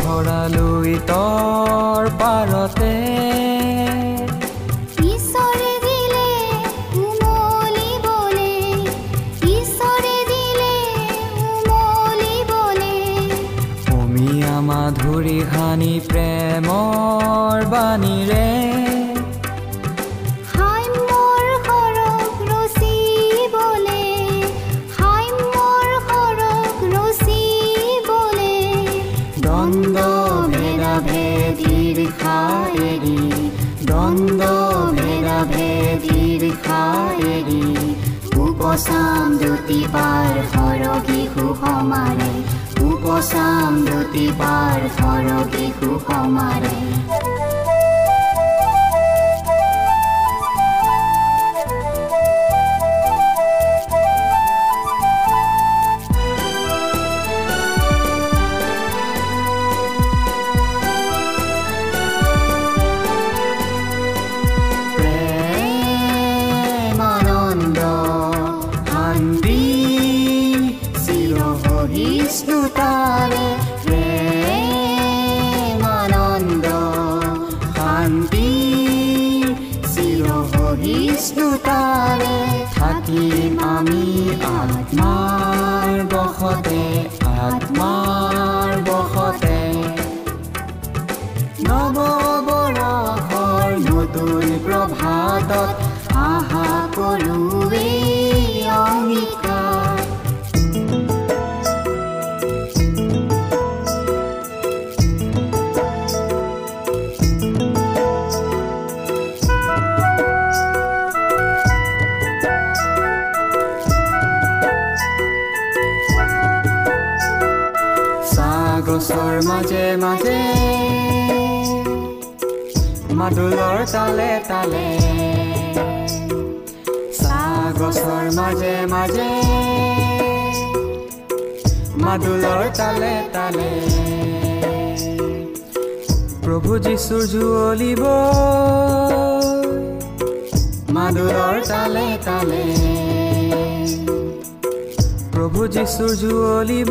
ভৰালৈ তৰ পাৰতে। মাধুৰী সানি প্ৰেমৰ বাণীৰে। উপচাম পাৰ সৰগী সুসমাৰে উপচাম পাৰ সৰগী সুসমাৰে মাজে মাজে। মাদুলৰ তালে তালে। চাহ গছৰ মাজে মাজে। মাদুলৰ তালে তালে। প্ৰভু যীশুৰ জুৱলিব মাদুলৰ তালে তালে। প্ৰভু যীশুৰ জুৱলিব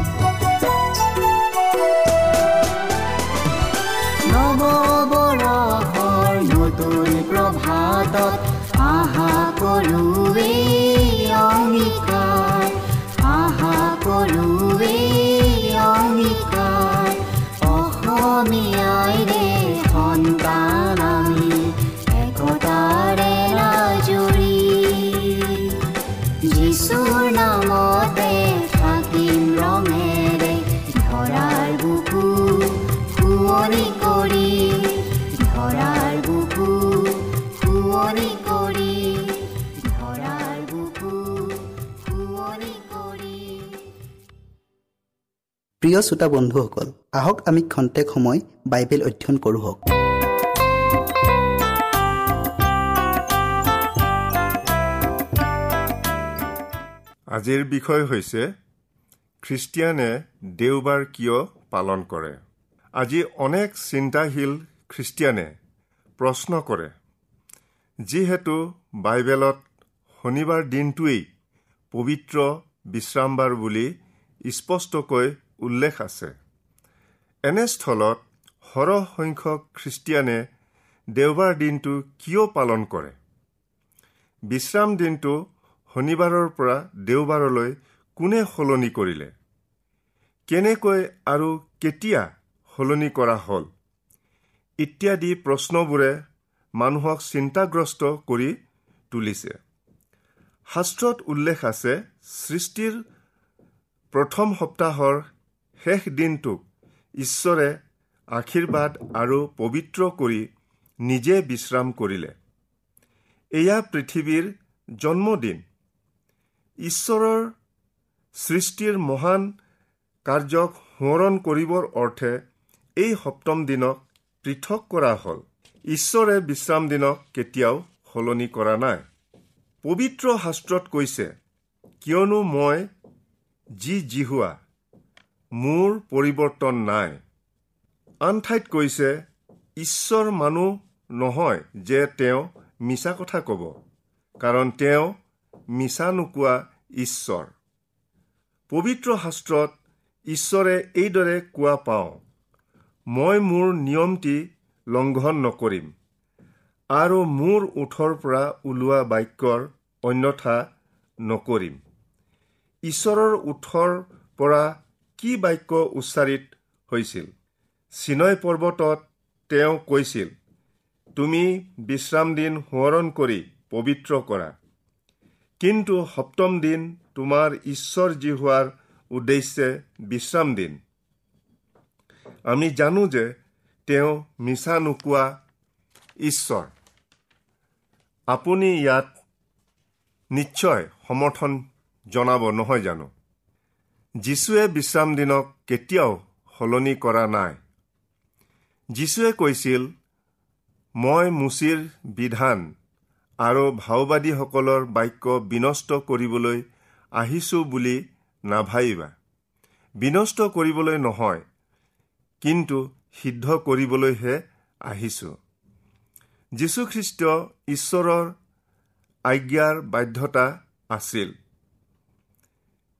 প্ৰিয় শ্ৰোতা বন্ধুসকল আহক আমি খন্তেক সময় বাইবেল অধ্যয়ন কৰোঁ আজিৰ বিষয় হৈছে খ্ৰীষ্টিয়ানে দেওবাৰ কিয় পালন কৰে? আজি অনেক চিন্তাশীল খ্ৰীষ্টিয়ানে প্ৰশ্ন কৰে যিহেতু বাইবেলত শনিবাৰ দিনটোৱেই পবিত্ৰ বিশ্ৰামবাৰ বুলি স্পষ্টকৈ উল্লেখ আছে। এনেস্থলত সৰহ সংখ্যক খ্ৰীষ্টিয়ানে দেওবাৰ দিনটো কিয় পালন কৰে? বিশ্ৰাম দিনটো শনিবাৰৰ পৰা দেওবাৰলৈ কোনে সলনি কৰিলে? কেনেকৈ আৰু কেতিয়া সলনি কৰা হ'ল? ইত্যাদি প্ৰশ্নবোৰে মানুহক চিন্তাগ্ৰস্ত কৰি তুলিছে। শাস্ত্ৰত উল্লেখ আছে সৃষ্টিৰ প্ৰথম সপ্তাহৰ শেষ দিনটোক ঈশ্বৰে আশীৰ্বাদ আৰু পবিত্ৰ কৰি নিজে বিশ্ৰাম কৰিলে। এয়া পৃথিৱীৰ জন্মদিন। ঈশ্বৰৰ সৃষ্টিৰ মহান কাৰ্যক সোঁৱৰণ কৰিবৰ অৰ্থে এই সপ্তম দিনক পৃথক কৰা হ'ল। ঈশ্বৰে বিশ্ৰাম দিনক কেতিয়াও সলনি কৰা নাই। পবিত্ৰ শাস্ত্ৰত কৈছে কিয়নো মই যি জিহুৱা মোৰ পৰিৱৰ্তন নাই। আন ঠাইত কৈছে ঈশ্বৰ মানুহ নহয় যে তেওঁ মিছা কথা ক'ব কাৰণ তেওঁ মিছা নোকোৱা ঈশ্বৰ। পবিত্ৰ শাস্ত্ৰত ঈশ্বৰে এইদৰে কোৱা পাওঁ মই মোৰ নিয়মটি লংঘন নকৰিম আৰু মোৰ ওঠৰ পৰা ওলোৱা বাক্যৰ অন্যথা নকৰিম। ঈশ্বৰৰ ওঠৰ পৰা কি বাক্য উচ্চাৰিত হৈছিল? চিনয় পৰ্বতত তেওঁ কৈছিল তুমি বিশ্ৰাম দিন সোঁৱৰণ কৰি পবিত্ৰ কৰা। কিন্তু সপ্তম দিন তোমাৰ ঈশ্বৰ যি হোৱাৰ উদ্দেশ্যে বিশ্ৰাম দিন। আমি জানো যে তেওঁ মিছা নোকোৱা ঈশ্বৰ। আপুনি ইয়াত নিশ্চয় সমৰ্থন জনাব নহয় জানো? যীশুৱে বিশ্ৰাম দিনক কেতিয়াও সলনি কৰা নাই। যীশুৱে কৈছিল মই মুচিৰ বিধান আৰু ভাওবাদীসকলৰ বাক্য বিনষ্ট কৰিবলৈ আহিছো বুলি নাভাবিবা। বিনষ্ট কৰিবলৈ নহয় কিন্তু সিদ্ধ কৰিবলৈহে আহিছো। যীশুখ্ৰীষ্ট ঈশ্বৰৰ আজ্ঞাৰ বাধ্যতা আছিল।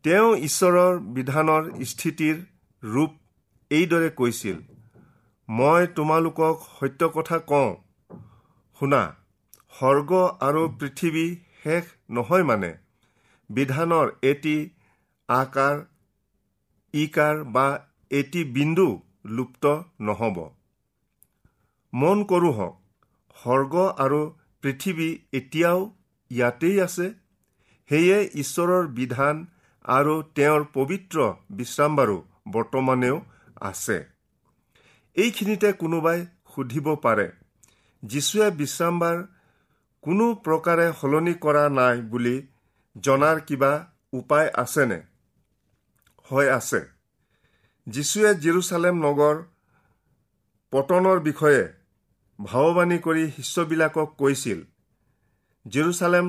তেওঁ ঈশ্বৰৰ বিধানৰ স্থিতিৰ ৰূপ এইদৰে কৈছিল মই তোমালোকক সত্য কথা কওঁ। শুনা স্বৰ্গ আৰু পৃথিৱী শেষ নহয় মানে। বিধানৰ এটি আকাৰ ইকাৰ বা এটি বিন্দু লুপ্ত নহ'ব। মন কৰোঁ হওক স্বৰ্গ আৰু পৃথিৱী এতিয়াও ইয়াতেই আছে। সেয়ে ঈশ্বৰৰ বিধান আৰু তেওঁৰ পবিত্ৰ বিশ্ৰামবাৰো বৰ্তমানেও আছে। এইখিনিতে কোনোবাই সুধিব পাৰে যীশুৱে বিশ্ৰামবাৰ কোনো প্ৰকাৰে সলনি কৰা নাই বুলি জনাৰ কিবা উপায় আছেনে? হয় আছে। যীশুৱে জিৰচালেম নগৰ পতনৰ বিষয়ে ভাৱবাণী কৰি শিষ্যবিলাকক কৈছিল জিৰচালেম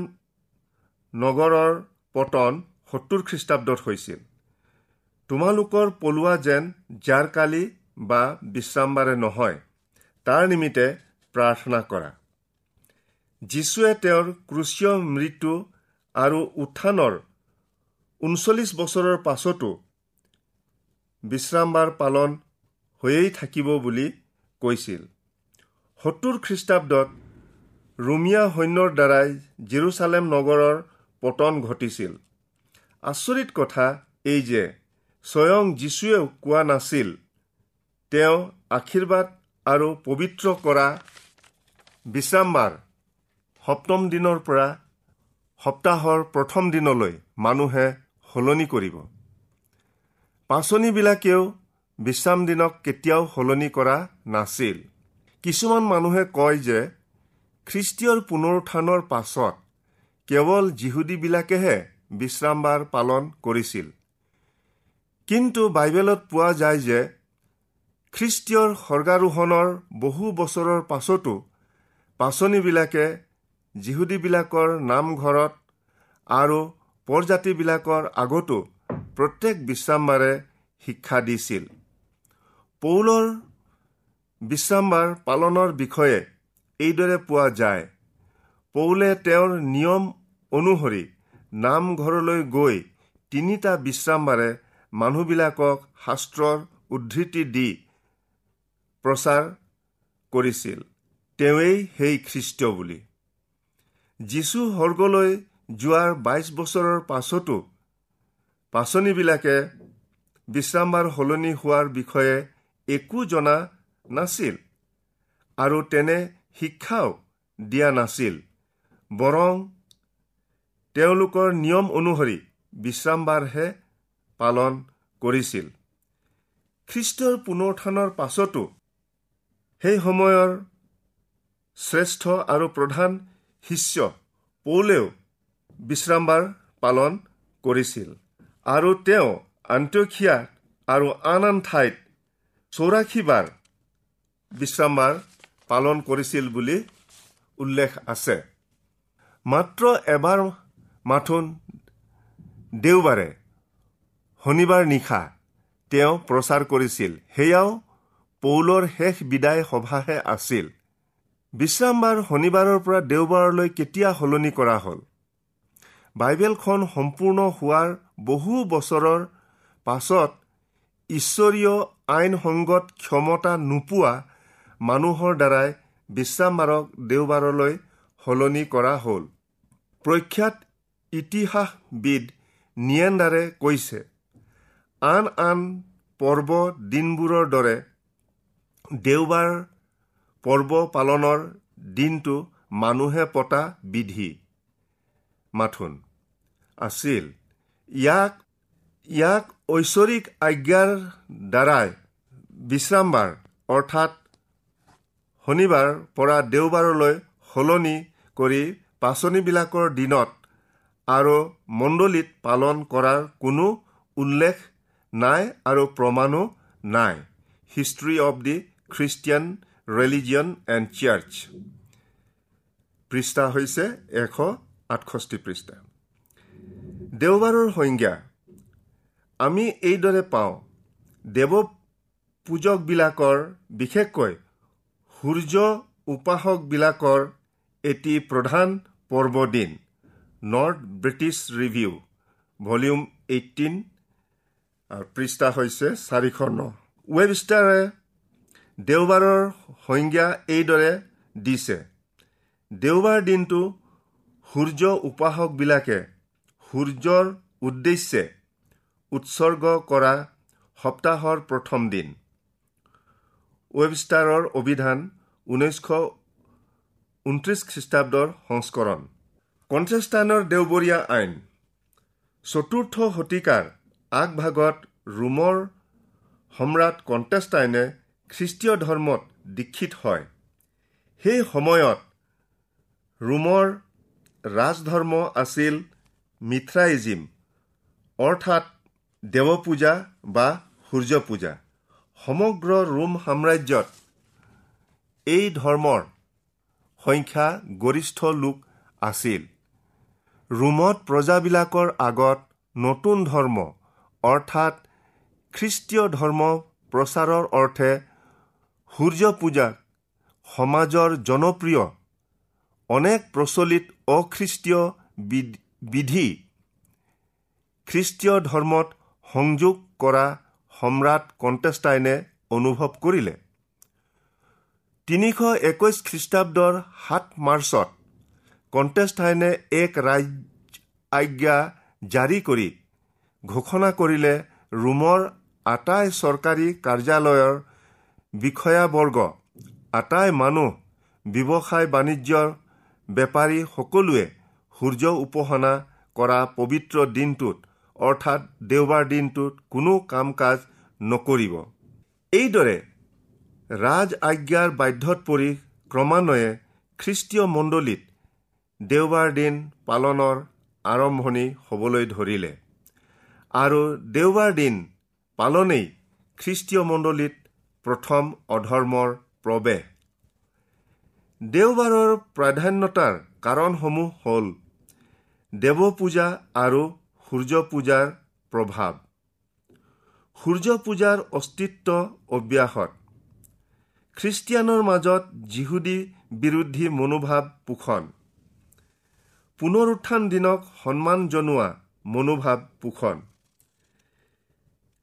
নগৰৰ পতন সত্তৰ খ্ৰীষ্টাব্দত হৈছিল। তোমালোকৰ পলোৱা যেন জাৰকালি বা বিশ্ৰামবাৰে নহয় তাৰ নিমিত্তে প্ৰাৰ্থনা কৰা। যীশুৱে তেওঁৰ ক্ৰুচীয় মৃত্যু আৰু উত্থানৰ ঊনচল্লিছ বছৰৰ পাছতো বিশ্ৰামবাৰ পালন হৈয়েই থাকিব বুলি কৈছিল। সত্তৰ খ্ৰীষ্টাব্দত ৰোমিয়া সৈন্যৰ দ্বাৰাই জিৰচালেম নগৰৰ পতন ঘটিছিল। আচৰিত কথা এই যে স্বয়ং যীশুৱেও কোৱা নাছিল তেওঁ আশীৰ্বাদ আৰু পবিত্ৰ কৰা বিশ্ৰামবাৰ সপ্তম দিনৰ পৰা সপ্তাহৰ প্ৰথম দিনলৈ মানুহে সলনি কৰিব। পাচনিবিলাকেও বিশ্ৰাম দিনক কেতিয়াও সলনি কৰা নাছিল। কিছুমান মানুহে কয় যে খ্ৰীষ্টীয়ৰ পুনৰুত্থানৰ পাছত কেৱল যিহুদীবিলাকেহে বিশ্ৰামবাৰ পালন কৰিছিল। কিন্তু বাইবেলত পোৱা যায় যে খ্ৰীষ্টীয়ৰ স্বৰ্গাৰোহণৰ বহু বছৰৰ পাছতো পাচনিবিলাকে যিহুদীবিলাকৰ নামঘৰত আৰু পৰজাতিবিলাকৰ আগতো প্ৰত্যেক বিশ্ৰামবাৰে শিক্ষা দিছিল। পৌলৰ বিশ্ৰামবাৰ পালনৰ বিষয়ে এইদৰে পোৱা যায়। পৌলে তেওঁৰ নিয়ম অনুসৰি নামঘৰলৈ গৈ তিনিটা বিশ্ৰামবাৰে মানুহবিলাকক শাস্ত্ৰৰ উদ্ধৃতি দি প্ৰচাৰ কৰিছিল। তেওঁৱেই সেই খ্ৰীষ্ট বুলি। যীশু সৰ্গলৈ যোৱাৰ বাইছ বছৰৰ পাছতো পাচনিবিলাকে বিশ্ৰামবাৰ সলনি হোৱাৰ বিষয়ে একো জনা নাছিল আৰু তেনে শিক্ষাও দিয়া নাছিল বৰং তেওঁলোকৰ নিয়ম অনুসৰি বিশ্ৰামবাৰহে পালন কৰিছিল। খ্ৰীষ্টৰ পুনৰুত্থানৰ পাছতো সেই সময়ৰ শ্ৰেষ্ঠ আৰু প্ৰধান শিষ্য পৌলেও বিশ্ৰামবাৰ পালন কৰিছিল আৰু তেওঁ আন্তঃক্ষিয়া আৰু আন আন ঠাইত চৌৰাশীবাৰ বিশ্ৰামবাৰ পালন কৰিছিল বুলি উল্লেখ আছে। মাত্ৰ এবাৰ মাথোন দেওবাৰে শনিবাৰ নিশা তেওঁ প্ৰচাৰ কৰিছিল। সেয়াও পৌলৰ শেষ বিদায় সভাহে আছিল। বিশ্ৰামবাৰ শনিবাৰৰ পৰা দেওবাৰলৈ কেতিয়া সলনি কৰা হ'ল? বাইবেলখন সম্পূৰ্ণ হোৱাৰ বহু বছৰৰ পাছত ঈশ্বৰীয় আইনসংগত ক্ষমতা নোপোৱা মানুহৰ দ্বাৰাই বিশ্ৰামবাৰক দেওবাৰলৈ সলনি কৰা হ'ল। প্ৰখ্যাত ইতিহাসবিদ নিয়েণ্ডাৰে কৈছে আন আন পৰ্ব দিনবোৰৰ দৰে দেওবাৰ পৰ্ব পালনৰ দিনটো মানুহে পতা বিধি মাথোন আছিল। ইয়াক ইয়াক ঐশ্বৰিক আজ্ঞাৰ দ্বাৰাই বিশ্ৰামবাৰ অৰ্থাৎ শনিবাৰ পৰা দেওবাৰলৈ সলনি কৰি পাচনিবিলাকৰ দিনত আৰু মণ্ডলীত পালন কৰাৰ কোনো উল্লেখ নাই আৰু প্ৰমাণো নাই। History of the Christian religion and church পৃষ্ঠা হৈছে এশ আঠষষ্ঠি পৃষ্ঠা। দেওবাৰৰ সংজ্ঞা। আমি এইদৰে পাওঁ দেৱ পূজকবিলাকৰ বিশেষকৈ সূৰ্য উপাসকবিলাকৰ এটি প্ৰধান পৰ্বদিন। North British Review volume eighteen পৃষ্ঠা হৈছে চাৰিশ ন। ৱেবষ্টাৰে দেওবাৰৰ সংজ্ঞা এইদৰে দিছে দেওবাৰ দিনটো সূৰ্য উপাসকবিলাকে সূৰ্যৰ উদ্দেশ্যে উৎসৰ্গ কৰা সপ্তাহৰ প্ৰথম দিন। ৱেবষ্টাৰৰ অভিধান ঊনৈছশ ঊনত্ৰিছ খ্ৰীষ্টাব্দৰ সংস্কৰণ। কণ্টেষ্টাইনৰ দেওবৰীয়া আইন। চতুৰ্থ শতিকাৰ আগভাগত ৰোমৰ সম্ৰাট কণ্টেষ্টাইনে খ্ৰীষ্টীয় ধৰ্মত দীক্ষিত হয়। সেই সময়ত ৰোমৰ ৰাজধৰ্ম আছিল মিথ্ৰাইজিম অৰ্থাৎ দেৱপূজা বা সূৰ্য পূজা সমগ্ৰ ৰোম সাম্ৰাজ্যত এই ধৰ্মৰ সংখ্যা গৰিষ্ঠ লোক আছিল। ৰোমত প্ৰজাবিলাকৰ আগত নতুন ধৰ্ম অৰ্থাৎ খ্ৰীষ্টীয় ধৰ্ম প্ৰচাৰৰ অৰ্থে সূৰ্য পূজাক সমাজৰ জনপ্ৰিয় অনেক প্ৰচলিত অখ্ৰীষ্টীয় বিধি খ্ৰীষ্টীয় ধৰ্মত সংযোগ কৰা সম্ৰাট কণ্টেষ্টাইনে অনুভৱ কৰিলে। তিনিশ একৈছ খ্ৰীষ্টাব্দৰ সাত মাৰ্চত কণ্টেষ্টাইনে এক ৰাজ আজ্ঞা জাৰি কৰি ঘোষণা কৰিলে ৰোমৰ আটাই চৰকাৰী কাৰ্যালয়ৰ বিষয়াবৰ্গ আটাই মানুহ ব্যৱসায় বাণিজ্যৰ বেপাৰী সকলোৱে সূৰ্য উপাসনা কৰা পবিত্ৰ দিনটোত অৰ্থাৎ দেওবাৰ দিনটোত কোনো কাম কাজ নকৰিব। এইদৰে ৰাজ আজ্ঞাৰ বাধ্যত পৰি ক্ৰমান্বয়ে খ্ৰীষ্টীয় মণ্ডলীত দেওবাৰ দিন পালনৰ আৰম্ভণি হ'বলৈ ধৰিলে। আৰু দেওবাৰ দিন পালনেই খ্ৰীষ্টীয় মণ্ডলীত প্ৰথম অধৰ্মৰ প্ৰৱেশ। দেওবাৰৰ প্ৰাধান্যতাৰ কাৰণসমূহ হ'ল দেৱ পূজা আৰু সূৰ্য পূজাৰ প্ৰভাৱ। সূৰ্য পূজাৰ অস্তিত্ব অব্যাহত। খ্ৰীষ্টিয়ানৰ মাজত যিহুদী বিৰোধী মনোভাৱ পোষণ। পুনৰুত্থান দিনক সন্মান জনোৱা মনোভাৱ পোষণ।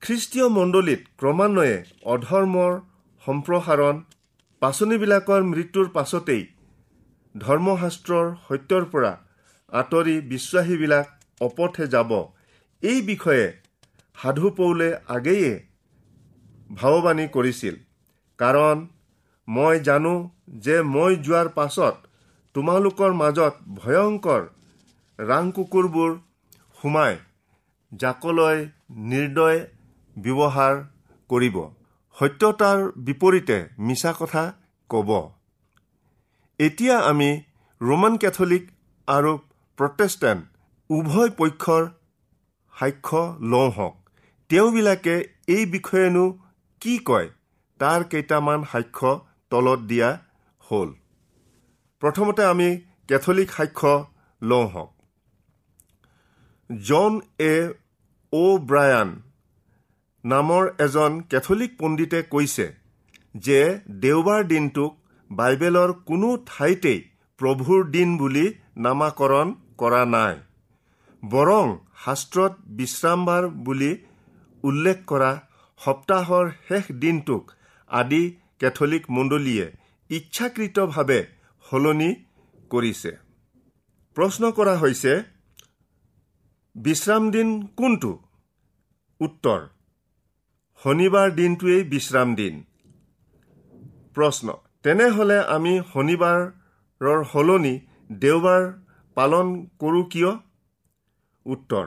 খ্ৰীষ্টীয় মণ্ডলীত ক্ৰমান্বয়ে অধৰ্মৰ সম্প্ৰসাৰণ পাচনিবিলাকৰ মৃত্যুৰ পাছতেই ধৰ্মশাস্ত্ৰৰ সত্যৰ পৰা আঁতৰি বিশ্বাসীবিলাক অপথে যাব। এই বিষয়ে সাধু পৌলে আগেয়ে ভাৱবাণী কৰিছিল। কাৰণ মই জানো যে মই যোৱাৰ পাছত তোমালোকৰ মাজত ভয়ংকৰ ৰাং কুকুৰবোৰ সোমাই জাকলৈ নিৰ্দয় ব্যৱহাৰ কৰিব। সত্যতাৰ বিপৰীতে মিছা কথা ক'ব। এতিয়া আমি ৰোমান কেথলিক আৰু প্ৰটেষ্টেণ্ট উভয় পক্ষৰ সাক্ষ্য লওঁ হওক। তেওঁবিলাকে এই বিষয়েনো কি কয়? তাৰ কেইটামান সাক্ষ্য তলত দিয়া হ'ল। প্ৰথমতে আমি কেথলিক সাক্ষ্য লওঁ হওক। জন এ অ' ব্ৰায়ান নামৰ এজন কেথলিক পণ্ডিতে কৈছে যে দেওবাৰ দিনটোক বাইবেলৰ কোনো ঠাইতেই প্ৰভুৰ দিন বুলি নামাকৰণ কৰা নাই বৰং শাস্ত্ৰত বিশ্ৰামবাৰ বুলি উল্লেখ কৰা সপ্তাহৰ শেষ দিনটোক আদি কেথলিক মণ্ডলীয়ে ইচ্ছাকৃতভাৱে সলনি কৰিছে। প্ৰশ্ন কৰা হৈছে বিশ্ৰাম দিন কোনটো? উত্তৰ শনিবাৰ দিনটোৱেই বিশ্ৰাম দিন। প্ৰশ্ন তেনেহ'লে আমি শনিবাৰৰ সলনি দেওবাৰ পালন কৰোঁ কিয়? উত্তৰ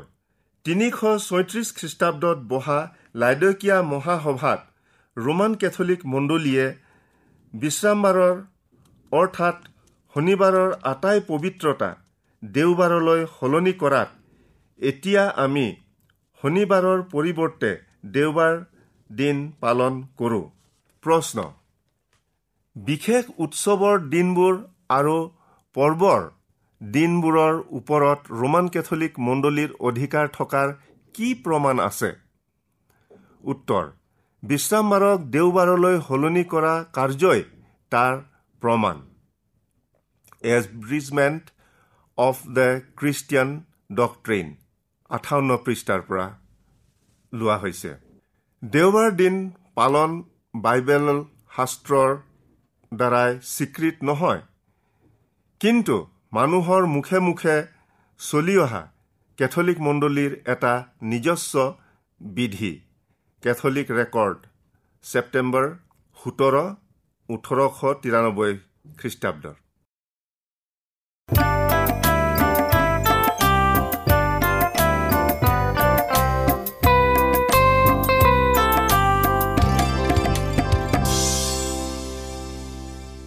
তিনিশ ছয়ত্ৰিছ খ্ৰীষ্টাব্দত বহা লাইদকীয়া মহাসভাত ৰোমান কেথলিক মণ্ডলীয়ে বিশ্ৰামবাৰৰ অৰ্থাৎ শনিবাৰৰ আটাই পবিত্ৰতা দেওবাৰলৈ সলনি কৰাত এতিয়া আমি শনিবাৰৰ পৰিৱৰ্তে দেওবাৰ দিন পালন কৰোঁ। প্ৰশ্ন বিশেষ উৎসৱৰ দিনবোৰ আৰু পৰ্বৰ দিনবোৰৰ ওপৰত ৰোমান কেথলিক মণ্ডলীৰ অধিকাৰ থকাৰ কি প্ৰমাণ আছে? উত্তৰ বিশ্ৰামবাৰক দেওবাৰলৈ সলনি কৰা কাৰ্যই তাৰ প্ৰমাণ। Abridgement of the Christian doctrine আঠাৱন্ন পৃষ্ঠাৰ পৰা লোৱা হৈছে। দেওবাৰ দিন পালন বাইবেল শাস্ত্ৰৰ দ্বাৰাই স্বীকৃত নহয়। কিন্তু মানুহৰ মুখে মুখে চলি অহা কেথলিক মণ্ডলীৰ এটা নিজস্ব বিধি কেথলিক ৰেকৰ্ড ছেপ্টেম্বৰ সোতৰ ওঠৰশ তিৰানব্বৈ খ্ৰীষ্টাব্দৰ।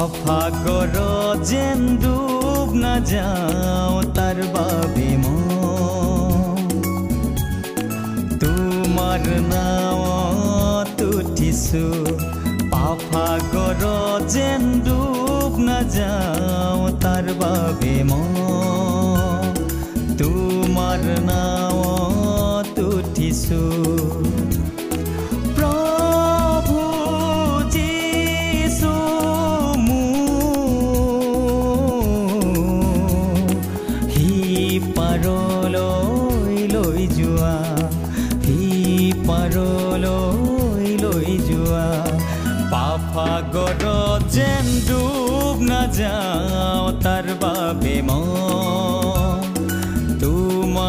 পাফাগৰ যেন ডুব নাযাওঁ তাৰ বাবে মই তোমাৰ নাৱত উঠিছো পাফাগৰ যেন ডুব নাযাওঁ তাৰ বাবে মই তোমাৰ নাৱত উঠিছো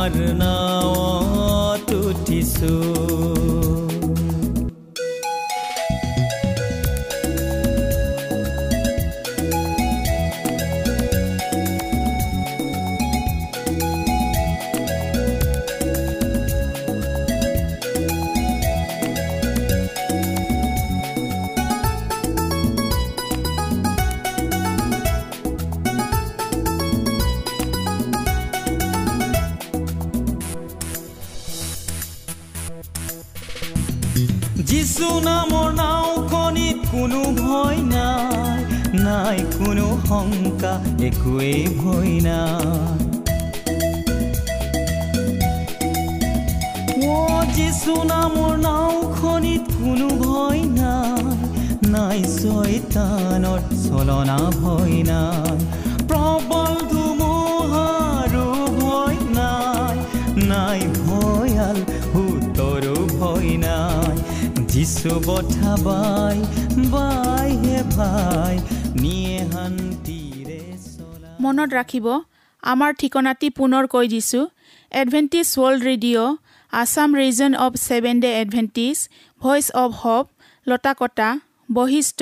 তোমাৰ নাৱত উঠিছো চলনা ভয় নাই প্ৰবল ধুমুহাৰো ভয় নাই নাই ভয়াল ভূতৰো ভয় নাই। যিচু বঠা বাই বাই হে ভাই নিয়ে শান্তিৰে মনত ৰাখিব আমাৰ ঠিকনাটি পুনৰ কৈ দিছোঁ Adventist World Radio' Assam region of seven day Adventist Voice of Hope Latakata Basistha